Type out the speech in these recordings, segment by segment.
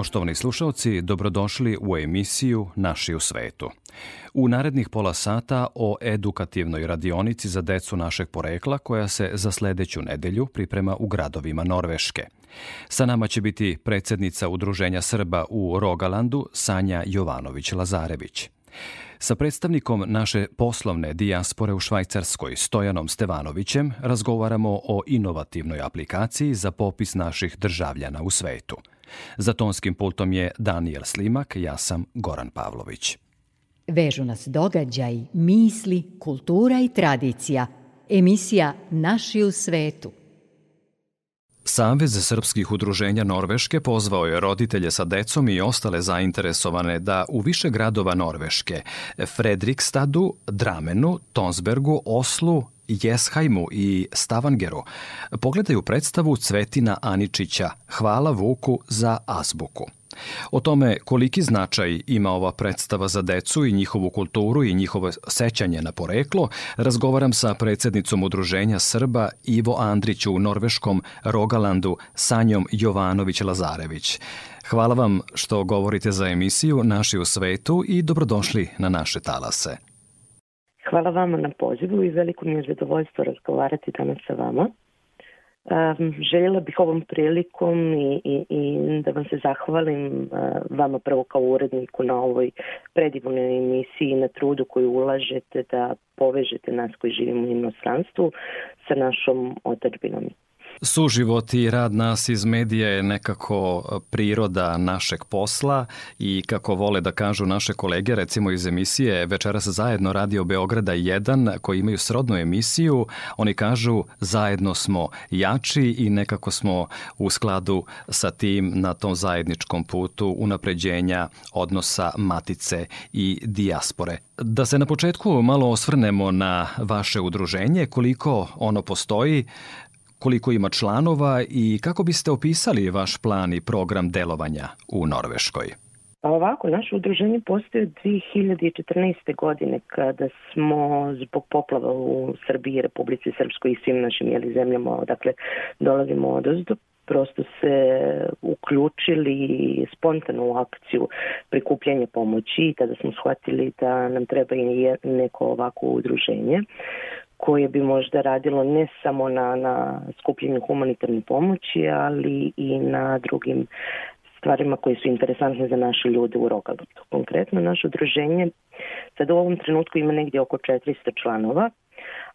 Poštovani slušalci, dobrodošli u emisiju Naši u svetu. U narednih pola sata o edukativnoj radionici za decu našeg porekla koja se za sledeću nedelju priprema u gradovima Norveške. Sa nama će biti predsednica Udruženja Srba u Rogalandu Sanja Jovanović-Lazarević. Sa predstavnikom naše poslovne dijaspore u Švajcarskoj Stojanom Stevanovićem razgovaramo o inovativnoj aplikaciji za popis naših državljana u svetu – Za tonskim pultom je Daniel Slimak, ja sam Goran Pavlović. Vežu nas događaj, misli, kultura i tradicija. Emisija Naši u svetu. Savez srpskih udruženja Norveške pozvao je roditelje sa decom i ostale zainteresovane da u više gradova Norveške, Fredrikstadu, Dramenu, Tonsbergu, Oslu, Jesheimu i Stavangeru pogledaju predstavu Cvetina Aničića Hvala Vuku za azbuku. O tome koliki značaj ima ova predstava za decu i njihovu kulturu i njihovo sećanje na poreklo, razgovaram sa predsednicom Udruženja Srba Ivo Andriću u norveškom Rogalandu Sanjom Jovanović-Lazarević. Hvala vam što govorite za emisiju Naši u svetu i dobrodošli na naše talase. Hvala vama na pozivu i veliko mi je zadovoljstvo razgovarati danas sa vama. Um, željela bih ovom prilikom i, i, i da vam se zahvalim uh, vama prvo kao uredniku na ovoj predivnoj emisiji na trudu koju ulažete da povežete nas koji živimo u inostranstvu sa našom otačbinom. Suživot i rad nas iz medija je nekako e, priroda našeg posla i kako vole da kažu naše kolege, recimo iz emisije Večeras zajedno Radio Beograda 1 koji imaju srodnu emisiju, oni kažu zajedno smo jači i nekako smo u skladu sa tim na tom zajedničkom putu unapređenja odnosa matice i dijaspore. Da se na početku malo osvrnemo na vaše udruženje, koliko ono postoji, koliko ima članova i kako biste opisali vaš plan i program delovanja u Norveškoj? Pa ovako, naše udruženje postoje od 2014. godine kada smo zbog poplava u Srbiji, Republici Srpskoj i svim našim jeli, zemljama, odakle dolazimo od ozdo, prosto se uključili spontano u akciju prikupljanja pomoći i tada smo shvatili da nam treba i neko ovako udruženje koje bi možda radilo ne samo na, na skupljenju humanitarne pomoći, ali i na drugim stvarima koje su interesantne za naše ljude u Rogalutu. Konkretno naše udruženje sad u ovom trenutku ima negdje oko 400 članova,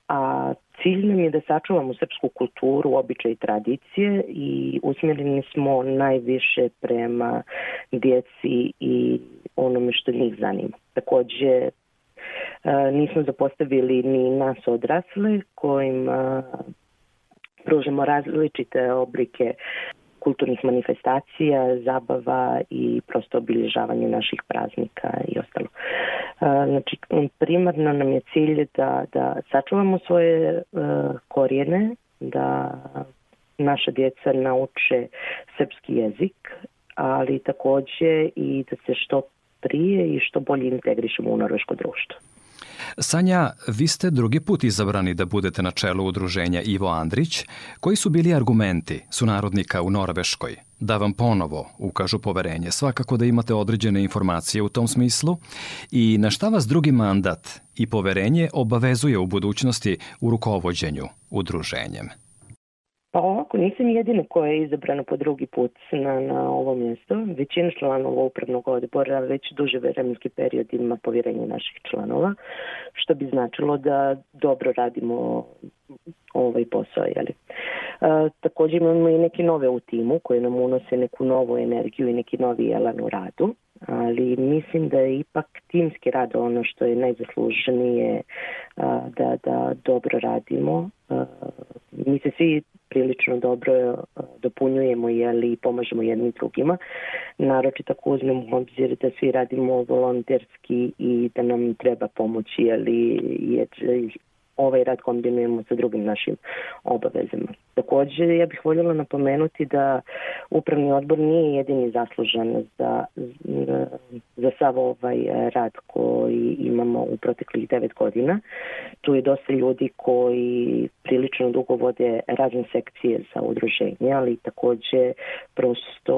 a cilj nam je da sačuvamo srpsku kulturu, običaj i tradicije i usmjereni smo najviše prema djeci i onome što njih zanima. Takođe, nismo zapostavili ni nas odrasle kojim pružamo različite oblike kulturnih manifestacija, zabava i prosto obilježavanje naših praznika i ostalo. Znači, primarno nam je cilj da, da sačuvamo svoje korijene, da naša djeca nauče srpski jezik, ali takođe i da se što prije i što bolje integrišemo u norveško društvo. Sanja, vi ste drugi put izabrani da budete na čelu udruženja Ivo Andrić. Koji su bili argumenti sunarodnika u Norveškoj da vam ponovo ukažu poverenje? Svakako da imate određene informacije u tom smislu. I na šta vas drugi mandat i poverenje obavezuje u budućnosti u rukovođenju udruženjem? Pa ovako, nisam jedina koja je izabrana po drugi put na, na ovo mjesto. Većina članova upravnog odbora već duže vremenski period ima povjerenje naših članova, što bi značilo da dobro radimo ovaj posao. Jeli. E, također imamo i neke nove u timu koje nam unose neku novu energiju i neki novi elan u radu ali mislim da je ipak timski rad ono što je najzasluženije da, da dobro radimo. Mi se svi prilično dobro dopunjujemo jeli, i pomažemo jednim drugima. Naročito ako uzmemo u obzir da svi radimo volonterski i da nam treba pomoći jeli, jer ovaj rad kombinujemo sa drugim našim obavezama. Takođe, ja bih voljela napomenuti da upravni odbor nije jedini zaslužan za, za, za sav ovaj rad koji imamo u proteklih devet godina. Tu je dosta ljudi koji prilično dugo vode razne sekcije za udruženje, ali takođe prosto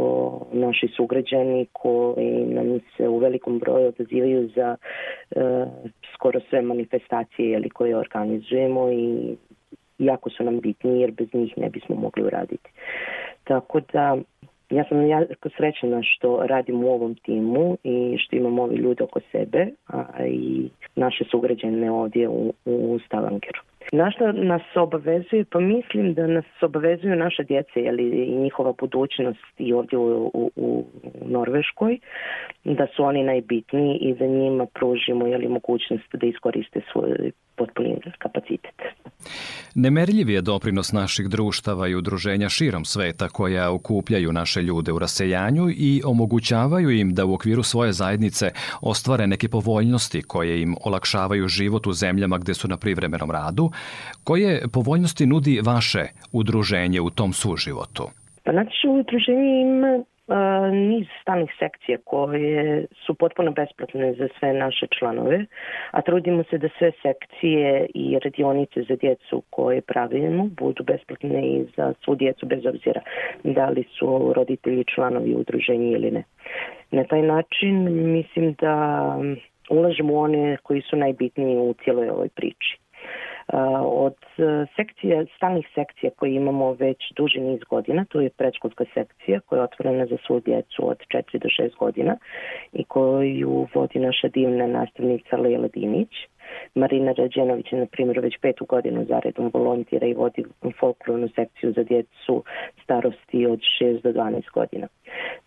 naši sugrađani koji nam se u velikom broju odazivaju za e, skoro sve manifestacije ili koje organizuju organizujemo i jako su nam bitni jer bez njih ne bismo mogli uraditi. Tako da ja sam jako srećena što radim u ovom timu i što imam ove ljude oko sebe a i naše sugrađene ovdje u, u Stavangeru. Na šta nas obavezuju? Pa mislim da nas obavezuju naše djece jeli, i njihova budućnost i ovdje u, u, u Norveškoj, da su oni najbitniji i da njima pružimo jeli, mogućnost da iskoriste svoj potpuni kapacitet. Nemerljiv je doprinos naših društava i udruženja širom sveta koja okupljaju naše ljude u raseljanju i omogućavaju im da u okviru svoje zajednice ostvare neke povoljnosti koje im olakšavaju život u zemljama gde su na privremenom radu, Koje povoljnosti nudi vaše udruženje u tom suživotu? Pa znate što udruženje ima a, niz stalnih sekcija koje su potpuno besplatne za sve naše članove, a trudimo se da sve sekcije i radionice za djecu koje pravimo budu besplatne i za svu djecu bez obzira da li su roditelji članovi udruženja ili ne. Na taj način mislim da ulažemo one koji su najbitniji u cijeloj ovoj priči. Od e, sekcije, stalnih sekcija koje imamo već duži niz godina, to je predškolska sekcija koja je otvorena za svu djecu od 4 do 6 godina i koju vodi naša divna nastavnica Lejla Dinić. Marina Đađenović je, na primjer, već petu godinu zaredom volontira i vodi folklornu sekciju za djecu starosti od 6 do 12 godina.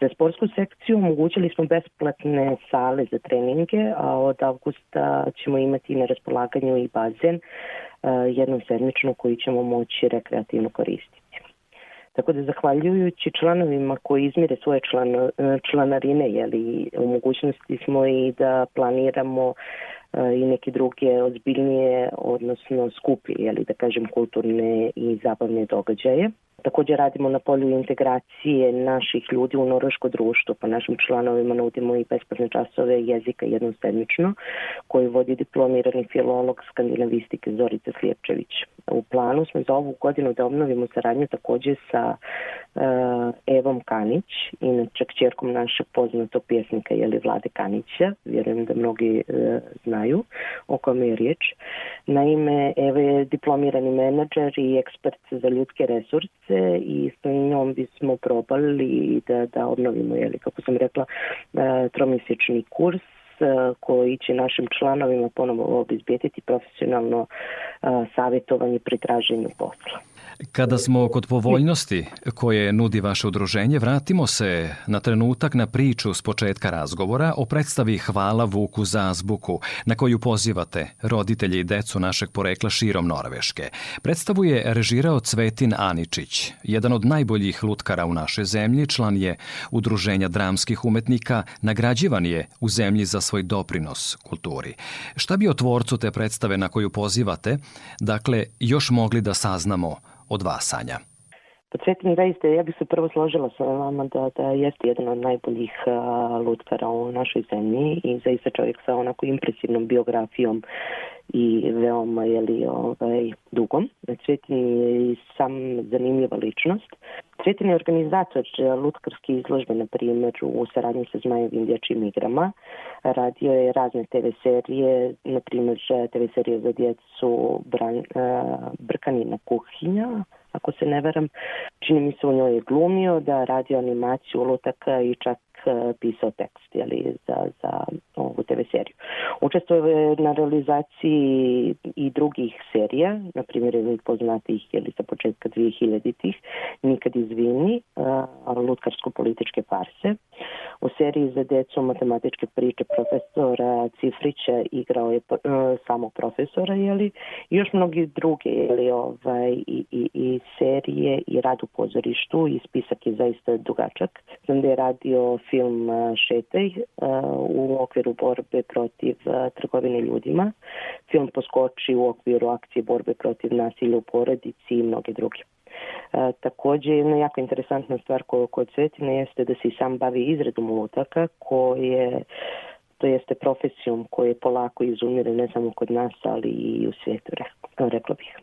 Za sportsku sekciju omogućili smo besplatne sale za treninge, a od avgusta ćemo imati na raspolaganju i bazen e, jednom sedmično koji ćemo moći rekreativno koristiti. Tako da zahvaljujući članovima koji izmire svoje član, e, članarine, jeli, u mogućnosti smo i da planiramo uh, E, i neke druge ozbiljnije, odnosno skuplje, jeli, da kažem, kulturne i zabavne događaje. Takođe radimo na polju integracije naših ljudi u norveško društvo, pa našim članovima nudimo i besplatne časove jezika jednom sedmično, koji vodi diplomirani filolog skandinavistike Zorica Slijepčević. U planu smo za ovu godinu da obnovimo saradnju takođe sa e, Evom Kanić, inače kćerkom našeg poznatog pjesnika Jeli Vlade Kanića, vjerujem da mnogi e, znaju o kome je riječ. Naime, Eva je diplomirani menadžer i ekspert za ljudske resurse se i sa njom bismo probali da, da obnovimo, jeli, kako sam rekla, e, tromjesečni kurs e, koji će našim članovima ponovo obizbijetiti profesionalno e, savjetovanje pri traženju posla. Kada smo kod povoljnosti koje nudi vaše udruženje, vratimo se na trenutak na priču s početka razgovora o predstavi Hvala Vuku za Zazbuku, na koju pozivate roditelje i decu našeg porekla širom Norveške. Predstavu je režirao Cvetin Aničić, jedan od najboljih lutkara u našoj zemlji, član je Udruženja dramskih umetnika, nagrađivan je u zemlji za svoj doprinos kulturi. Šta bi o tvorcu te predstave na koju pozivate, dakle, još mogli da saznamo – od vas, Sanja. Početni zaista, da ja bih se prvo složila sa vama da, da jeste jedan od najboljih uh, lutkara u našoj zemlji i zaista čovjek sa onako impresivnom biografijom i veoma jeli, ovaj, dugom. Cvetin je i sam zanimljiva ličnost. Cvetin je organizator e, lutkarske izložbe, na primjer, u saradnji sa Zmajevim dječjim igrama. Radio je razne TV serije, na primjer, e, TV serije za djecu Bran, e, Brkanina kuhinja, ako se ne veram, čini mi se u njoj je glumio, da radi animaciju lutaka i čak E, pisao tekst jeli, za, za ovu TV seriju. Učestvovao je na realizaciji i drugih serija, na primjer jednih poznatih jeli, sa početka 2000-ih, Nikad izvini, e, lutkarsko-političke farse. U seriji za decu matematičke priče profesora Cifrića igrao je e, samo profesora, jeli, i još mnogi druge, jeli, ovaj, i, i, i serije i rad u pozorištu i spisak je zaista dugačak. Znam da je radio film Šetaj u okviru borbe protiv trgovine ljudima. Film poskoči u okviru akcije borbe protiv nasilja u porodici i mnoge druge. E, takođe, jedna jako interesantna stvar koju kod Cvetina jeste da se i sam bavi izredom lutaka, koje to jeste profesijom koja polako izumire ne samo kod nas, ali i u svijetu, rekla bih.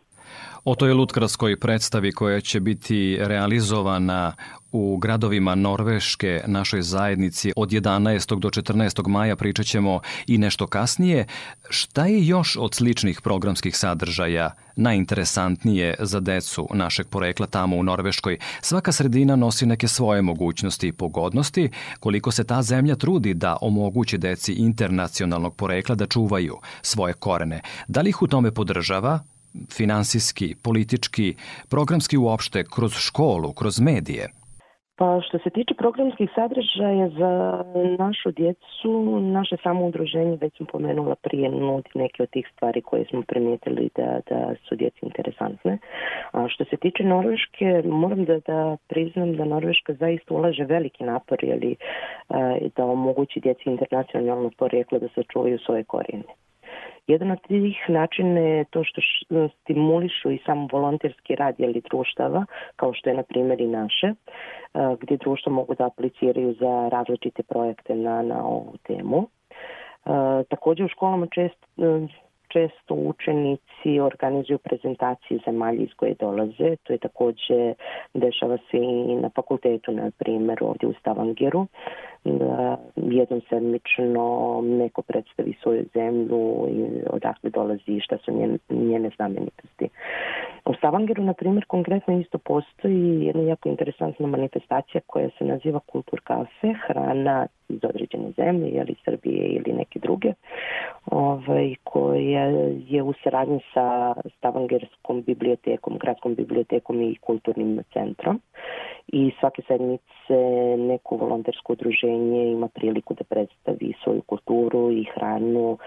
O toj lutkarskoj predstavi koja će biti realizovana u gradovima Norveške našoj zajednici od 11. do 14. maja pričat ćemo i nešto kasnije. Šta je još od sličnih programskih sadržaja najinteresantnije za decu našeg porekla tamo u Norveškoj? Svaka sredina nosi neke svoje mogućnosti i pogodnosti. Koliko se ta zemlja trudi da omogući deci internacionalnog porekla da čuvaju svoje korene? Da li ih u tome podržava? finansijski, politički, programski uopšte, kroz školu, kroz medije? Pa što se tiče programskih sadržaja za našu djecu, naše samo udruženje, već sam pomenula prije, nudi neke od tih stvari koje smo primijetili da, da su djeci interesantne. A što se tiče Norveške, moram da, da priznam da Norveška zaista ulaže veliki napor jeli, da omogući djeci internacionalno porijeklo da sačuvaju svoje korijene. Jedan od tih načina je to što stimulišu i sam volonterski rad ili društava, kao što je na primjer i naše, e, gdje društva mogu da apliciraju za različite projekte na, na ovu temu. E, takođe u školama čest, često učenici organizuju prezentacije zemalja iz koje dolaze. To je takođe dešava se i na fakultetu, na primjer, ovdje u Stavangeru, jednom sedmično neko predstavi svoju zemlju i odakle dolazi i šta su njene, njene znamenitosti. U Stavangeru, na primjer, konkretno isto postoji jedna jako interesantna manifestacija koja se naziva Kultur kafe, hrana iz određene zemlje, jeli Srbije ili neke druge, ovaj, koja je u saradnji sa Stavangerskom bibliotekom, gradskom bibliotekom i kulturnim centrom i svake sedmice neko volontersko udruženje ima priliku da predstavi svoju kulturu i hranu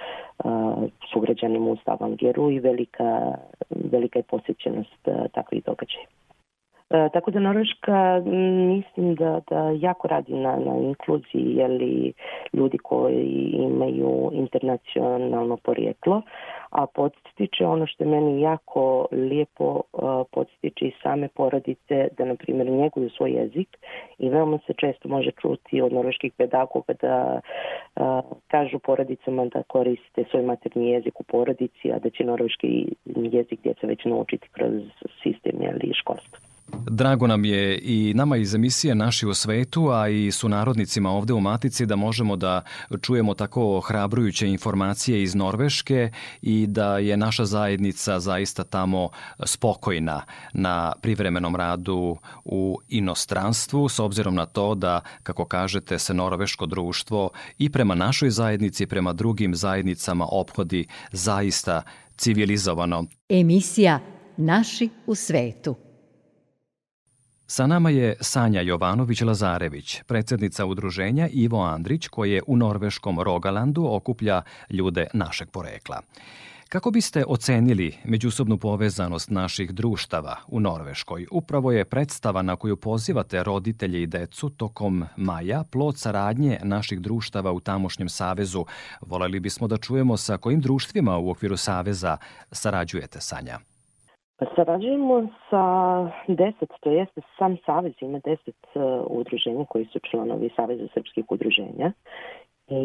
uh, sugrađanima u Stavangeru i velika, velika je posjećenost uh, takvih događaja. E, tako da Norveška mm, mislim da, da jako radi na, na inkluziji jeli, ljudi koji imaju internacionalno porijeklo, a podstiče ono što je meni jako lijepo e, podstiče i same porodice da, na primjer, njeguju svoj jezik i veoma se često može čuti od norveških pedagoga da e, kažu porodicama da koriste svoj maternji jezik u porodici, a da će norveški jezik djeca već naučiti kroz sistem jeli, školstva. Drago nam je i nama iz emisije Naši u svetu, a i su narodnicima ovde u Matici da možemo da čujemo tako hrabrujuće informacije iz Norveške i da je naša zajednica zaista tamo spokojna na privremenom radu u inostranstvu, s obzirom na to da, kako kažete, se norveško društvo i prema našoj zajednici i prema drugim zajednicama ophodi zaista civilizovano. Emisija Naši u svetu Sa nama je Sanja Jovanović-Lazarević, predsednica udruženja Ivo Andrić koje u norveškom Rogalandu okuplja ljude našeg porekla. Kako biste ocenili međusobnu povezanost naših društava u Norveškoj? Upravo je predstava na koju pozivate roditelje i decu tokom maja plod saradnje naših društava u tamošnjem savezu. Voleli bismo da čujemo sa kojim društvima u okviru saveza sarađujete, Sanja. Sarađujemo sa 10, to jeste sam Savez ima 10 e, udruženja koji su članovi Saveza srpskih udruženja i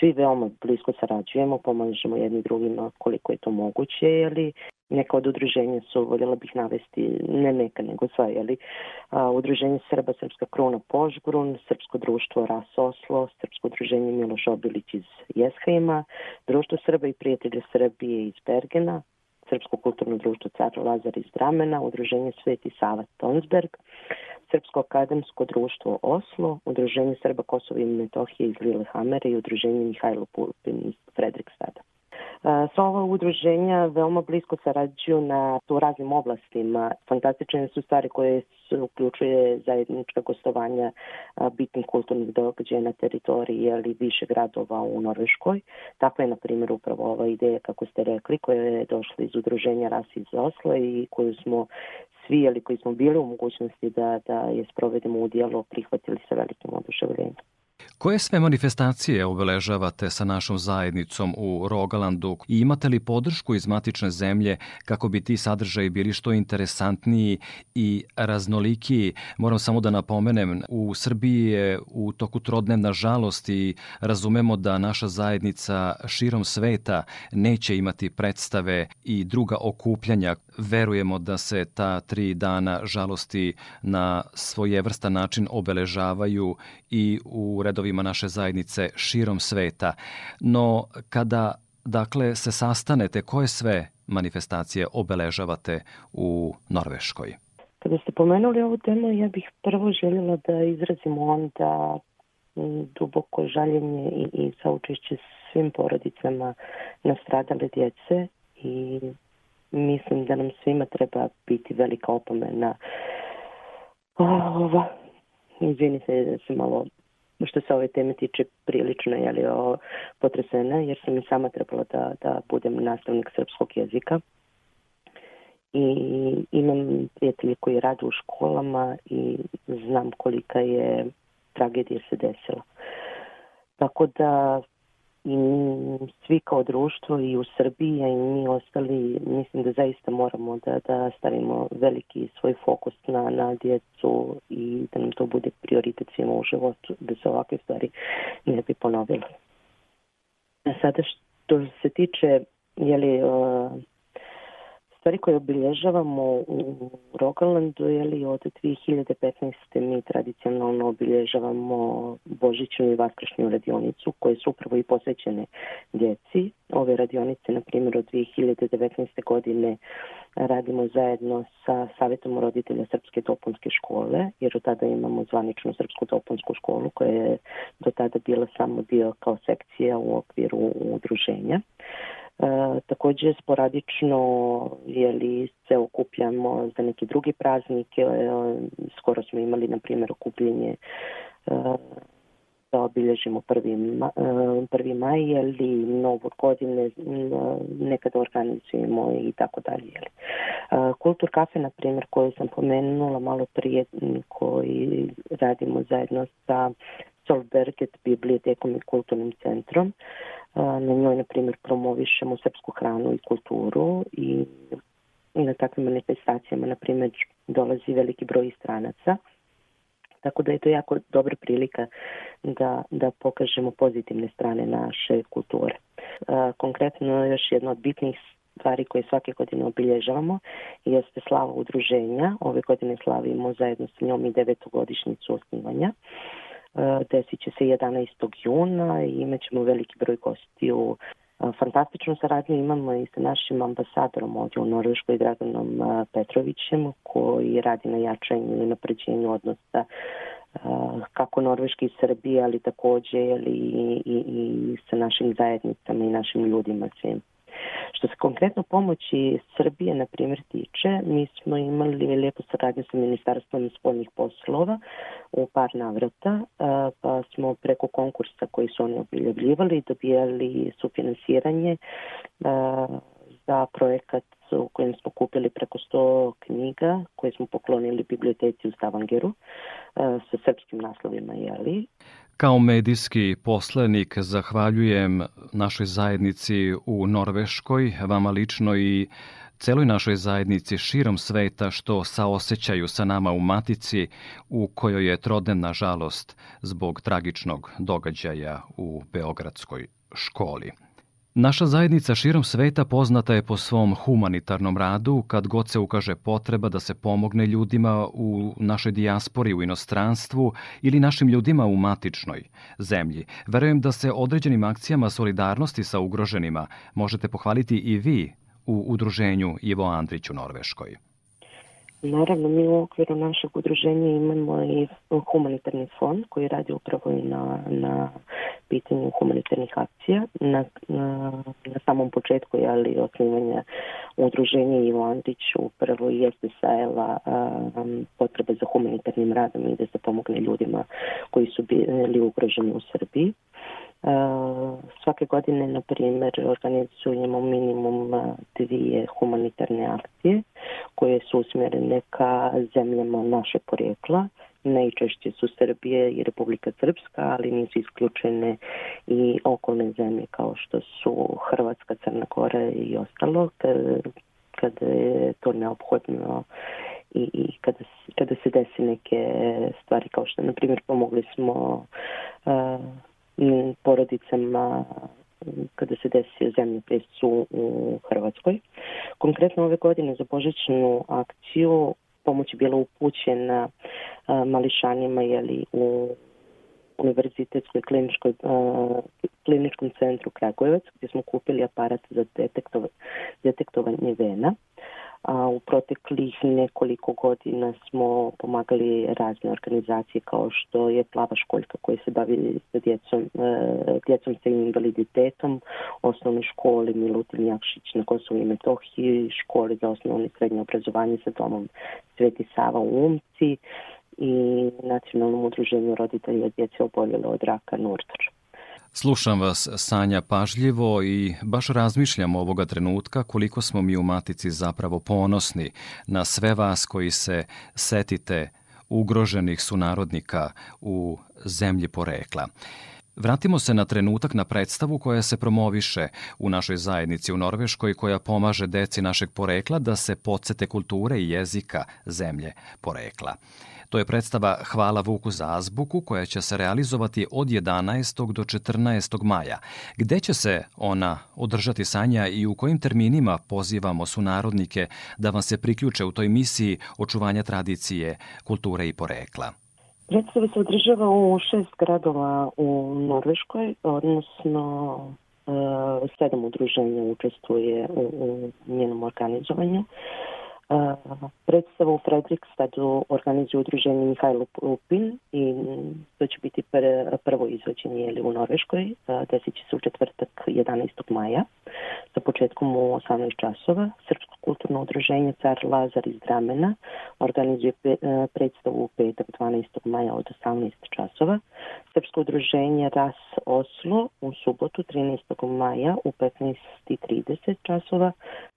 svi veoma blisko sarađujemo, pomažemo jedni drugima koliko je to moguće, jeli, neka od udruženja su, voljela bih navesti, ne neka, nego sva, jeli, a, udruženje Srba, Srpska kruna Požgrun, Srpsko društvo Ras Oslo, Srpsko udruženje Miloš Obilić iz Jeshajma, Društvo Srba i prijatelja Srbije iz Bergena, Srpsko kulturno društvo Car Lazar iz Dramena, Udruženje Sveti Sava Tonsberg, Srpsko akademsko društvo Oslo, Udruženje Srba Kosova i Metohije iz Lillehammera i Udruženje Mihajlo Pulpin iz Fredrikstada. E, Sva ova udruženja veoma blisko sarađuju na tu raznim oblastima. Fantastične su stvari koje su uključuje zajednička gostovanja e, bitnih kulturnih događaja na teritoriji ali više gradova u Norveškoj. Tako je, na primjer, upravo ova ideja, kako ste rekli, koja je došla iz udruženja Ras iz Oslo i koju smo svi, ali koji smo bili u mogućnosti da, da je sprovedemo u dijelo, prihvatili sa velikim oduševljenjem. Koje sve manifestacije obeležavate sa našom zajednicom u Rogalandu i imate li podršku iz matične zemlje kako bi ti sadržaji bili što interesantniji i raznolikiji? Moram samo da napomenem, u Srbiji je u toku trodnevna žalost i razumemo da naša zajednica širom sveta neće imati predstave i druga okupljanja verujemo da se ta tri dana žalosti na svojevrstan način obeležavaju i u redovima naše zajednice širom sveta. No, kada dakle se sastanete, koje sve manifestacije obeležavate u Norveškoj? Kada ste pomenuli ovu temu, ja bih prvo željela da izrazim onda mm, duboko žaljenje i, i saučešće svim porodicama nastradale djece i mislim da nam svima treba biti velika opomena. Ova, izvini se da sam malo što se ove teme tiče prilično je li o, potresena jer sam i sama trebala da, da budem nastavnik srpskog jezika i imam prijatelje koji rade u školama i znam kolika je tragedija se desila. Tako da i svi kao društvo i u Srbiji, i mi ostali, mislim da zaista moramo da, da stavimo veliki svoj fokus na, na djecu i da nam to bude prioritet svima u životu, da se ovakve stvari ne bi ponovile. A sada što se tiče jeli, uh, stvari koje obilježavamo u Rogalandu, je li od 2015. mi tradicionalno obilježavamo Božićnu i Vaskršnju radionicu, koje su upravo i posvećene djeci. Ove radionice, na primjer, od 2019. godine radimo zajedno sa Savetom roditelja Srpske dopunske škole, jer od tada imamo zvaničnu Srpsku dopunsku školu, koja je do tada bila samo dio kao sekcija u okviru udruženja. E, takođe sporadično jeli, se okupljamo za neki drugi praznik. E, skoro smo imali, na primjer, okupljenje e, da obilježimo 1. Ma, 1. maj ali novu godine nekada organizujemo i tako dalje. Jeli. Kultur kafe, na primjer, koju sam pomenula malo prije, koji radimo zajedno sa Solberget bibliotekom i kulturnim centrom. Na njoj, na primjer, promovišemo srpsku hranu i kulturu i na takvim manifestacijama, na primjer, dolazi veliki broj stranaca. Tako da je to jako dobra prilika da, da pokažemo pozitivne strane naše kulture. Konkretno, još jedna od bitnih stvari koje svake godine obilježavamo jeste slava udruženja. Ove godine slavimo zajedno sa njom i devetogodišnjicu osnivanja. E, desit će se 11. juna i ćemo veliki broj gostiju e, fantastičnu saradnju imamo i sa našim ambasadorom ovdje u Norveškoj Draganom e, Petrovićem koji radi na jačanju i napređenju odnosa kako Norveške i Srbije, ali takođe ali i, i, i sa našim zajednicama i našim ljudima svim. Što se konkretno pomoći Srbije, na primjer, tiče, mi smo imali lijepu saradnju sa Ministarstvom spoljnih poslova u par navrata, e, pa smo preko konkursa koji su oni objavljivali dobijali sufinansiranje e, za projekat u kojem smo kupili preko 100 knjiga koje smo poklonili biblioteci u Stavangeru e, sa srpskim naslovima, jeli? Kao medijski poslanik zahvaljujem našoj zajednici u Norveškoj, vama lično i celoj našoj zajednici širom sveta što saosećaju sa nama u Matici u kojoj je troden, nažalost, zbog tragičnog događaja u Beogradskoj školi. Naša zajednica širom sveta poznata je po svom humanitarnom radu kad god se ukaže potreba da se pomogne ljudima u našoj dijaspori u inostranstvu ili našim ljudima u matičnoj zemlji. Verujem da se određenim akcijama solidarnosti sa ugroženima možete pohvaliti i vi u udruženju Ivo Andrić u Norveškoj. Naravno, mi u okviru našeg udruženja imamo i humanitarni fond koji radi upravo i na, na pitanju humanitarnih akcija. Na, na, na samom početku je ali osnivanja udruženja Ilandić upravo jeste sajela potreba za humanitarnim radom i da se pomogne ljudima koji su bili ugroženi u Srbiji svake godine, na primjer, organizujemo minimum dvije humanitarne akcije koje su usmjerene ka zemljama naše porijekla. Najčešće su Srbije i Republika Srpska, ali nisu isključene i okolne zemlje kao što su Hrvatska, Crna Gora i ostalo kada je to neophodno i, i kada, kada se desi neke stvari kao što, na primjer, pomogli smo uh, m, porodicama um, kada se desio zemljotres u, u Hrvatskoj. Konkretno ove godine za božićnu akciju pomoć je bila upućena a, mališanima jeli, u univerzitetskoj kliničkoj, a, kliničkom centru Kragujevac gdje smo kupili aparat za detektovanje vena. A, u proteklih nekoliko godina smo pomagali razne organizacije kao što je Plava školjka koja se bavi sa djecom, e, djecom sa invaliditetom, osnovne škole Milutin Jakšić na Kosovo i Metohiji, škole za osnovno i srednje obrazovanje sa domom Sveti Sava u Umci i nacionalnom udruženju roditelja djece oboljelo od raka Nurtar. Slušam vas, Sanja, pažljivo i baš razmišljam ovoga trenutka koliko smo mi u Matici zapravo ponosni na sve vas koji se setite ugroženih sunarodnika u zemlji porekla. Vratimo se na trenutak na predstavu koja se promoviše u našoj zajednici u Norveškoj koja pomaže deci našeg porekla da se podsete kulture i jezika zemlje porekla. To je predstava Hvala Vuku za azbuku koja će se realizovati od 11. do 14. maja. Gde će se ona održati sanja i u kojim terminima pozivamo sunarodnike da vam se priključe u toj misiji očuvanja tradicije, kulture i porekla? Predstava se održava u šest gradova u Norveškoj, odnosno e, sedam udruženja učestvuje u, u njenom organizovanju. Predstavu u Fredrikstadu organizuje udruženje Mihajlo Lupin i to će biti pr prvo izvođenje jeli, u Norveškoj. Desit će se u četvrtak 11. maja sa početkom u 18 časova. Srpsko kulturno udruženje Car Lazar iz Dramena organizuje e, predstavu u petak 12. maja od 18 časova. Srpsko udruženje Ras Oslo u subotu 13. maja u 15.30 časova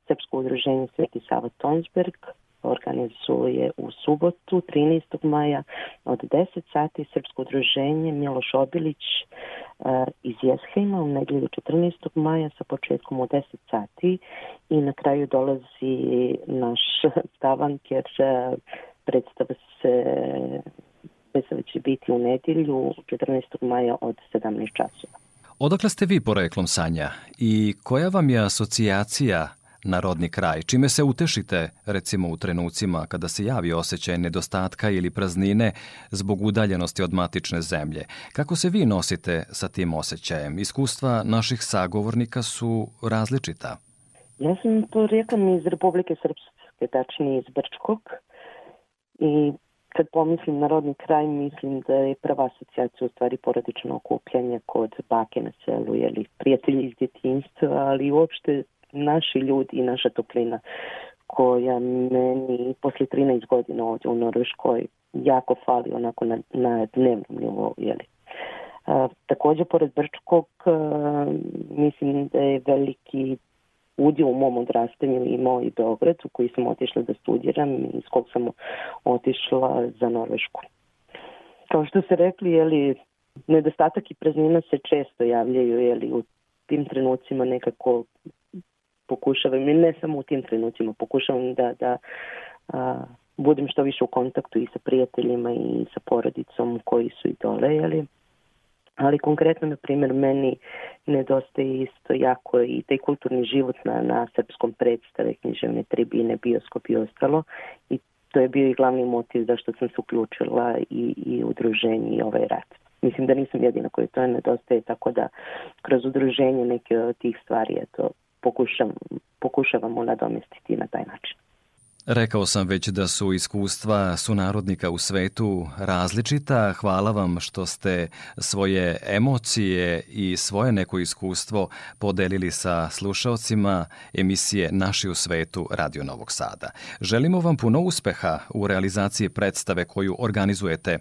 Srpsko udruženje Sveti Sava Tonsberg organizuje u subotu 13. maja od 10 sati Srpsko udruženje Miloš Obilić e, iz Jeshejma u nedelju 14. maja sa početkom u 10 sati i na kraju dolazi naš stavanker e, predstava se predstava će biti u nedelju 14. maja od 17 časova. Odakle ste vi poreklom Sanja i koja vam je asocijacija narodni kraj, čime se utešite, recimo u trenucima kada se javi osjećaj nedostatka ili praznine zbog udaljenosti od matične zemlje. Kako se vi nosite sa tim osjećajem? Iskustva naših sagovornika su različita. Ja sam porijeklom iz Republike Srpske, tačnije iz Brčkog. I kad pomislim na rodni kraj, mislim da je prva asocijacija u stvari porodično okupljanje kod bake na selu, jeli, prijatelji iz djetinjstva, ali uopšte naši ljudi i naša toplina koja meni posle 13 godina ovdje u Norveškoj jako fali onako na, na dnevnom nivou. Jeli. A, također, pored Brčkog, a, mislim da je veliki udio u mom odrastanju imao i Beograd u koji sam otišla da studiram i iz kog sam otišla za Norvešku. Kao što ste rekli, jeli, nedostatak i praznina se često javljaju jeli, u tim trenucima nekako pokušavam, i ne samo u tim trenucima, pokušavam da, da a, budem što više u kontaktu i sa prijateljima i sa porodicom koji su i dole, jeli? Ali konkretno, na primjer, meni nedostaje isto jako i taj kulturni život na, na srpskom predstave, književne tribine, bioskop i ostalo. I to je bio i glavni motiv zašto sam se uključila i, i udruženje i ovaj rad. Mislim da nisam jedina koja to nedostaje, tako da kroz udruženje neke od tih stvari eto, pokušam, pokušavamo nadomestiti na taj način. Rekao sam već da su iskustva sunarodnika u svetu različita. Hvala vam što ste svoje emocije i svoje neko iskustvo podelili sa slušaocima emisije Naši u svetu Radio Novog Sada. Želimo vam puno uspeha u realizaciji predstave koju organizujete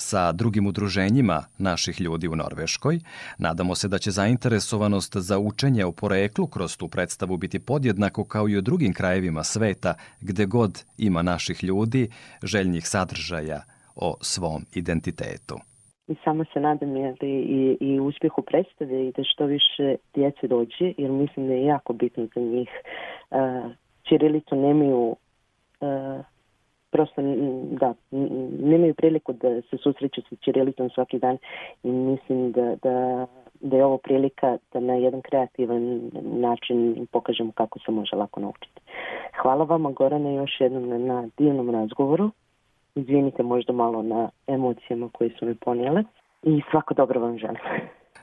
sa drugim udruženjima naših ljudi u Norveškoj. Nadamo se da će zainteresovanost za učenje o poreklu kroz tu predstavu biti podjednako kao i u drugim krajevima sveta gde god ima naših ljudi željnih sadržaja o svom identitetu. I samo se nadam je li i, i uspjehu predstave i da što više djece dođe, jer mislim da je jako bitno za da njih. Uh, eh, Čirilicu nemaju eh, prosto da nemaju priliku da se susreću sa Čirilicom svaki dan i mislim da, da, da je ovo prilika da na jedan kreativan način pokažemo kako se može lako naučiti. Hvala vama Gorana još jednom na, na divnom razgovoru. Izvinite možda malo na emocijama koje su mi ponijele i svako dobro vam želim.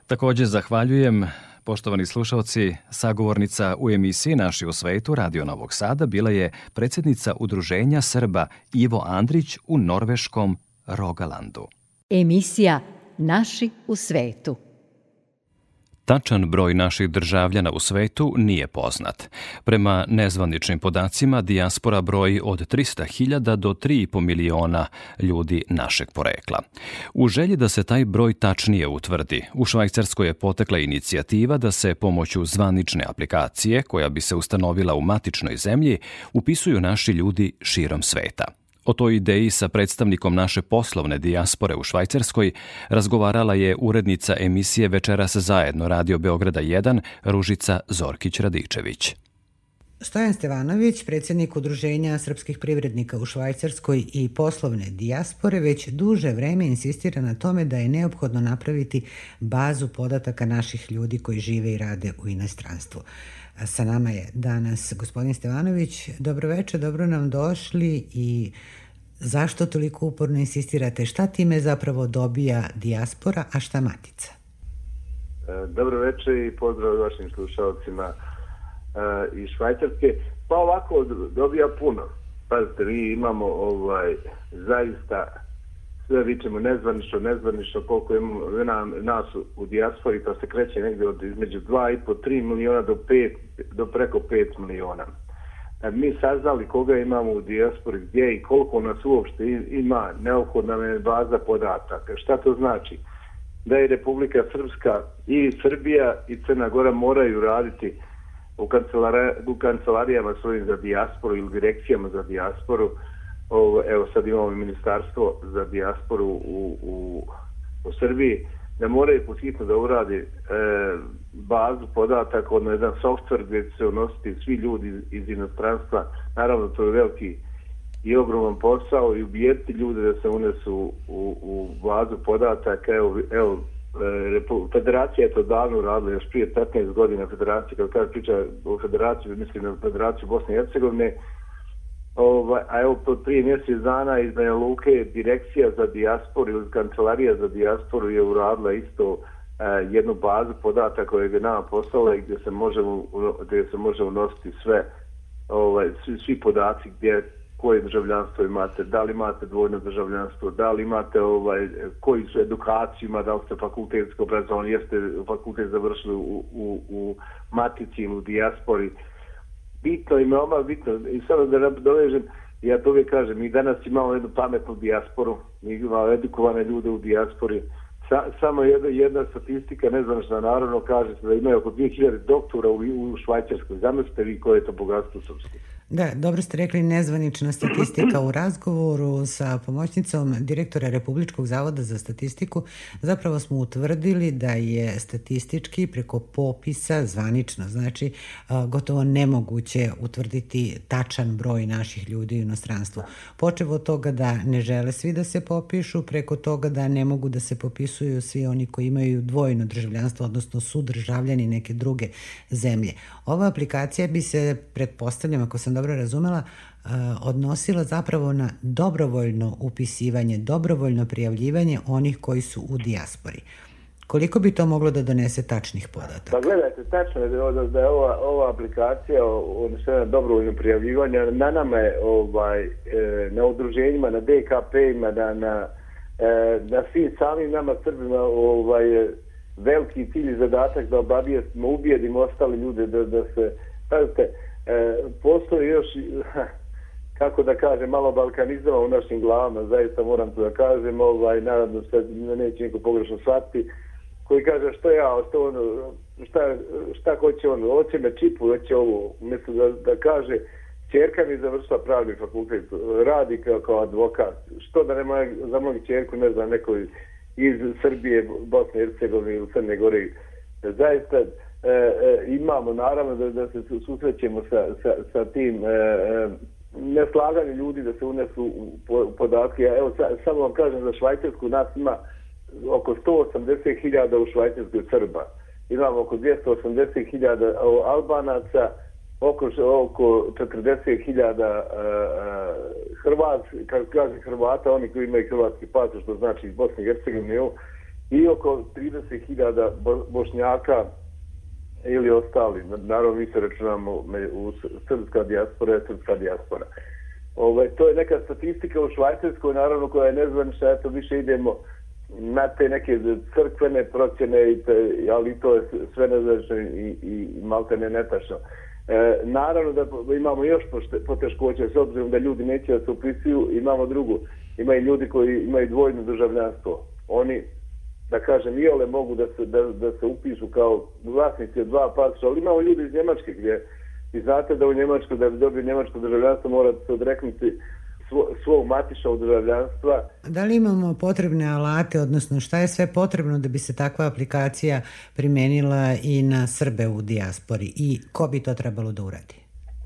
Takođe zahvaljujem Poštovani slušalci, sagovornica u emisiji Naši u svetu Radio Novog Sada bila je predsednica Udruženja Srba Ivo Andrić u norveškom Rogalandu. Emisija Naši u svetu. Tačan broj naših državljana u svetu nije poznat. Prema nezvaničnim podacima, dijaspora broji od 300.000 do 3,5 miliona ljudi našeg porekla. U želji da se taj broj tačnije utvrdi, u Švajcarskoj je potekla inicijativa da se pomoću zvanične aplikacije, koja bi se ustanovila u matičnoj zemlji, upisuju naši ljudi širom sveta. O toj ideji sa predstavnikom naše poslovne dijaspore u Švajcarskoj razgovarala je urednica emisije Večeras zajedno Radio Beograda 1 Ružica Zorkić-Radičević. Stojan Stevanović, predsednik Udruženja srpskih privrednika u Švajcarskoj i poslovne dijaspore, već duže vreme insistira na tome da je neophodno napraviti bazu podataka naših ljudi koji žive i rade u inostranstvu. Sa nama je danas gospodin Stevanović. Dobroveče, dobro nam došli i zašto toliko uporno insistirate? Šta time zapravo dobija dijaspora, a šta matica? E, dobro veče i pozdrav vašim slušalcima iz Švajcarske, pa ovako dobija puno. Pazite, mi imamo ovaj, zaista sve vičemo nezvanično, nezvanično koliko imamo na, nas u dijaspori, pa se kreće negde od između 2,5, 3 miliona do, 5, do preko 5 miliona. Da mi saznali koga imamo u dijaspori, gdje i koliko nas uopšte ima, neophodna nam baza podataka. Šta to znači? Da i Republika Srpska i Srbija i Crna Gora moraju raditi uh, u, kancelara, u kancelarijama svojim za dijasporu ili direkcijama za dijasporu. Ovo, evo sad imamo ministarstvo za dijasporu u, u, u Srbiji da moraju pothitno da uradi e, bazu podataka, odno jedan softver gde će se unositi svi ljudi iz, iz inostranstva. Naravno, to je veliki i ogroman posao i ubijeti ljude da se unesu u, u bazu podataka. Evo, evo E, federacija je to davno radila, još prije 15 godina federacija, kada kaže priča o federaciji, mislim na federaciju Bosne i Hercegovine, Ovaj, a evo prije mjesec dana iz Banja Luke direkcija za dijasporu ili kancelarija za dijasporu je uradila isto eh, jednu bazu podataka koju je nama poslala i gdje se može, gdje se može unositi sve ovaj, svi, svi podaci gdje koje državljanstvo imate, da li imate dvojno državljanstvo, da li imate ovaj, koji su edukacijima, da li ste fakultetsko obrazovani, jeste fakultet završili u, u, u matici ili u dijaspori. Bitno i veoma bitno, i samo da dovežem, ja to uvijek kažem, mi danas imamo jednu pametnu dijasporu, mi imamo edukovane ljude u dijaspori, Sa, samo jedna, jedna statistika, ne znam šta, naravno kaže se da imaju oko 2000 doktora u, u Švajcarskoj. Zamislite vi koje je to bogatstvo srpsko. Da, dobro ste rekli nezvanična statistika u razgovoru sa pomoćnicom direktora Republičkog zavoda za statistiku. Zapravo smo utvrdili da je statistički preko popisa zvanično, znači gotovo nemoguće utvrditi tačan broj naših ljudi u inostranstvu. Počevo od toga da ne žele svi da se popišu, preko toga da ne mogu da se popisuju svi oni koji imaju dvojno državljanstvo, odnosno su državljani neke druge zemlje. Ova aplikacija bi se, pretpostavljam ako sam dobro razumela, e, odnosila zapravo na dobrovoljno upisivanje, dobrovoljno prijavljivanje onih koji su u dijaspori. Koliko bi to moglo da donese tačnih podataka? Pa gledajte, tačno je da, da je ova, ova aplikacija odnosno na dobrovoljno prijavljivanje na nama je ovaj, e, na udruženjima, na DKP-ima, na, na, e, na svim samim nama Srbima ovaj, veliki cilj i zadatak da obavijestimo, da ubijedimo ostale ljude da, da se, pazite, e, postoji još, kako da kažem, malo balkanizama u našim glavama, zaista moram to da kažem, ovaj, naravno sad neće niko pogrešno shvatiti, koji kaže što ja, što ono, šta, šta hoće ono, hoće me čipu, hoće ovo, umjesto da, da kaže, čerka mi završila pravni fakultet, radi kao, kao advokat, što da nema za mnog čerku, ne znam, neko iz Srbije, Bosne i Hercegovine ili Crne Gore. Zaista e, e imamo, naravno, da, da se susrećemo sa, sa, sa tim e, e, neslaganje ljudi da se unesu u podatke. Evo, sa, samo vam kažem, za Švajcarsku nas ima oko 180.000 u Švajcarskoj Srba. Imamo oko 280.000 Albanaca, oko, oko 40.000 e, e, Hrvat, kad kažem Hrvata, oni koji imaju hrvatski pasoš, što znači iz Bosne i Hercegovine, i oko 30.000 Bošnjaka ili ostali. Naravno, mi se računamo u srpska dijaspora, je srpska dijaspora. Ove, to je neka statistika u Švajcarskoj, naravno, koja je nezvanična, eto, više idemo na te neke crkvene procjene, ali to je sve nezvanično i, i malte ne netačno. E, naravno da imamo još poteškoće s obzirom da ljudi neće da se upisuju, imamo drugu. Ima i ljudi koji imaju dvojno državljanstvo. Oni, da kažem, i ole mogu da se, da, da se upišu kao vlasnici dva pasoša, ali imamo ljudi iz Njemačke gdje i znate da u Njemačku, da bi dobio njemačko državljanstvo morate se odreknuti svo, svog matičnog državljanstva. Da li imamo potrebne alate, odnosno šta je sve potrebno da bi se takva aplikacija primenila i na Srbe u dijaspori i ko bi to trebalo da uradi?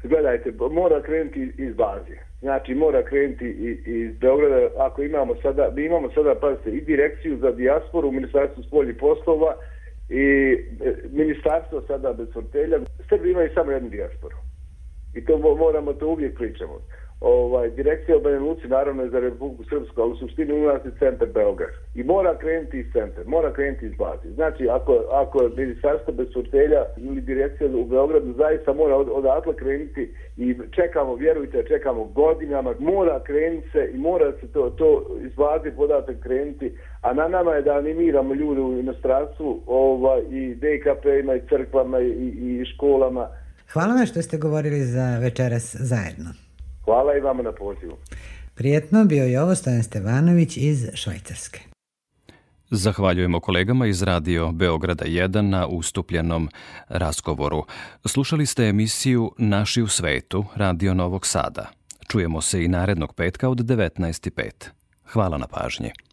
Gledajte, mora krenuti iz baze. Znači, mora krenuti iz Beograda. Ako imamo sada, mi imamo sada, pazite, i direkciju za dijasporu u Ministarstvu spolji poslova i e, ministarstvo sada bez fortelja. Srbi imaju samo jednu dijasporu. I to moramo, to uvijek pričamo ovaj, direkcija u Banja Luci, naravno je za Republiku Srpsku, ali u suštini u nas je centar Beograd. I mora krenuti iz centra, mora krenuti iz vlasti. Znači, ako, ako je ministarstvo bez sortelja ili direkcija u Beogradu, zaista mora od, odatle krenuti i čekamo, vjerujte, čekamo godinama, mora krenuti se i mora se to, to iz vlasti podatak krenuti, a na nama je da animiramo ljude u inostranstvu ovaj, i DKP-ima i crkvama i, i školama. Hvala vam što ste govorili za večeras zajedno. Hvala i vama na pozivu. Prijetno bio je ovo Stojan Stevanović iz Švajcarske. Zahvaljujemo kolegama iz Radio Beograda 1 na ustupljenom razgovoru. Slušali ste emisiju Naši u svetu, Radio Novog Sada. Čujemo se i narednog petka od 19.05. Hvala na pažnji.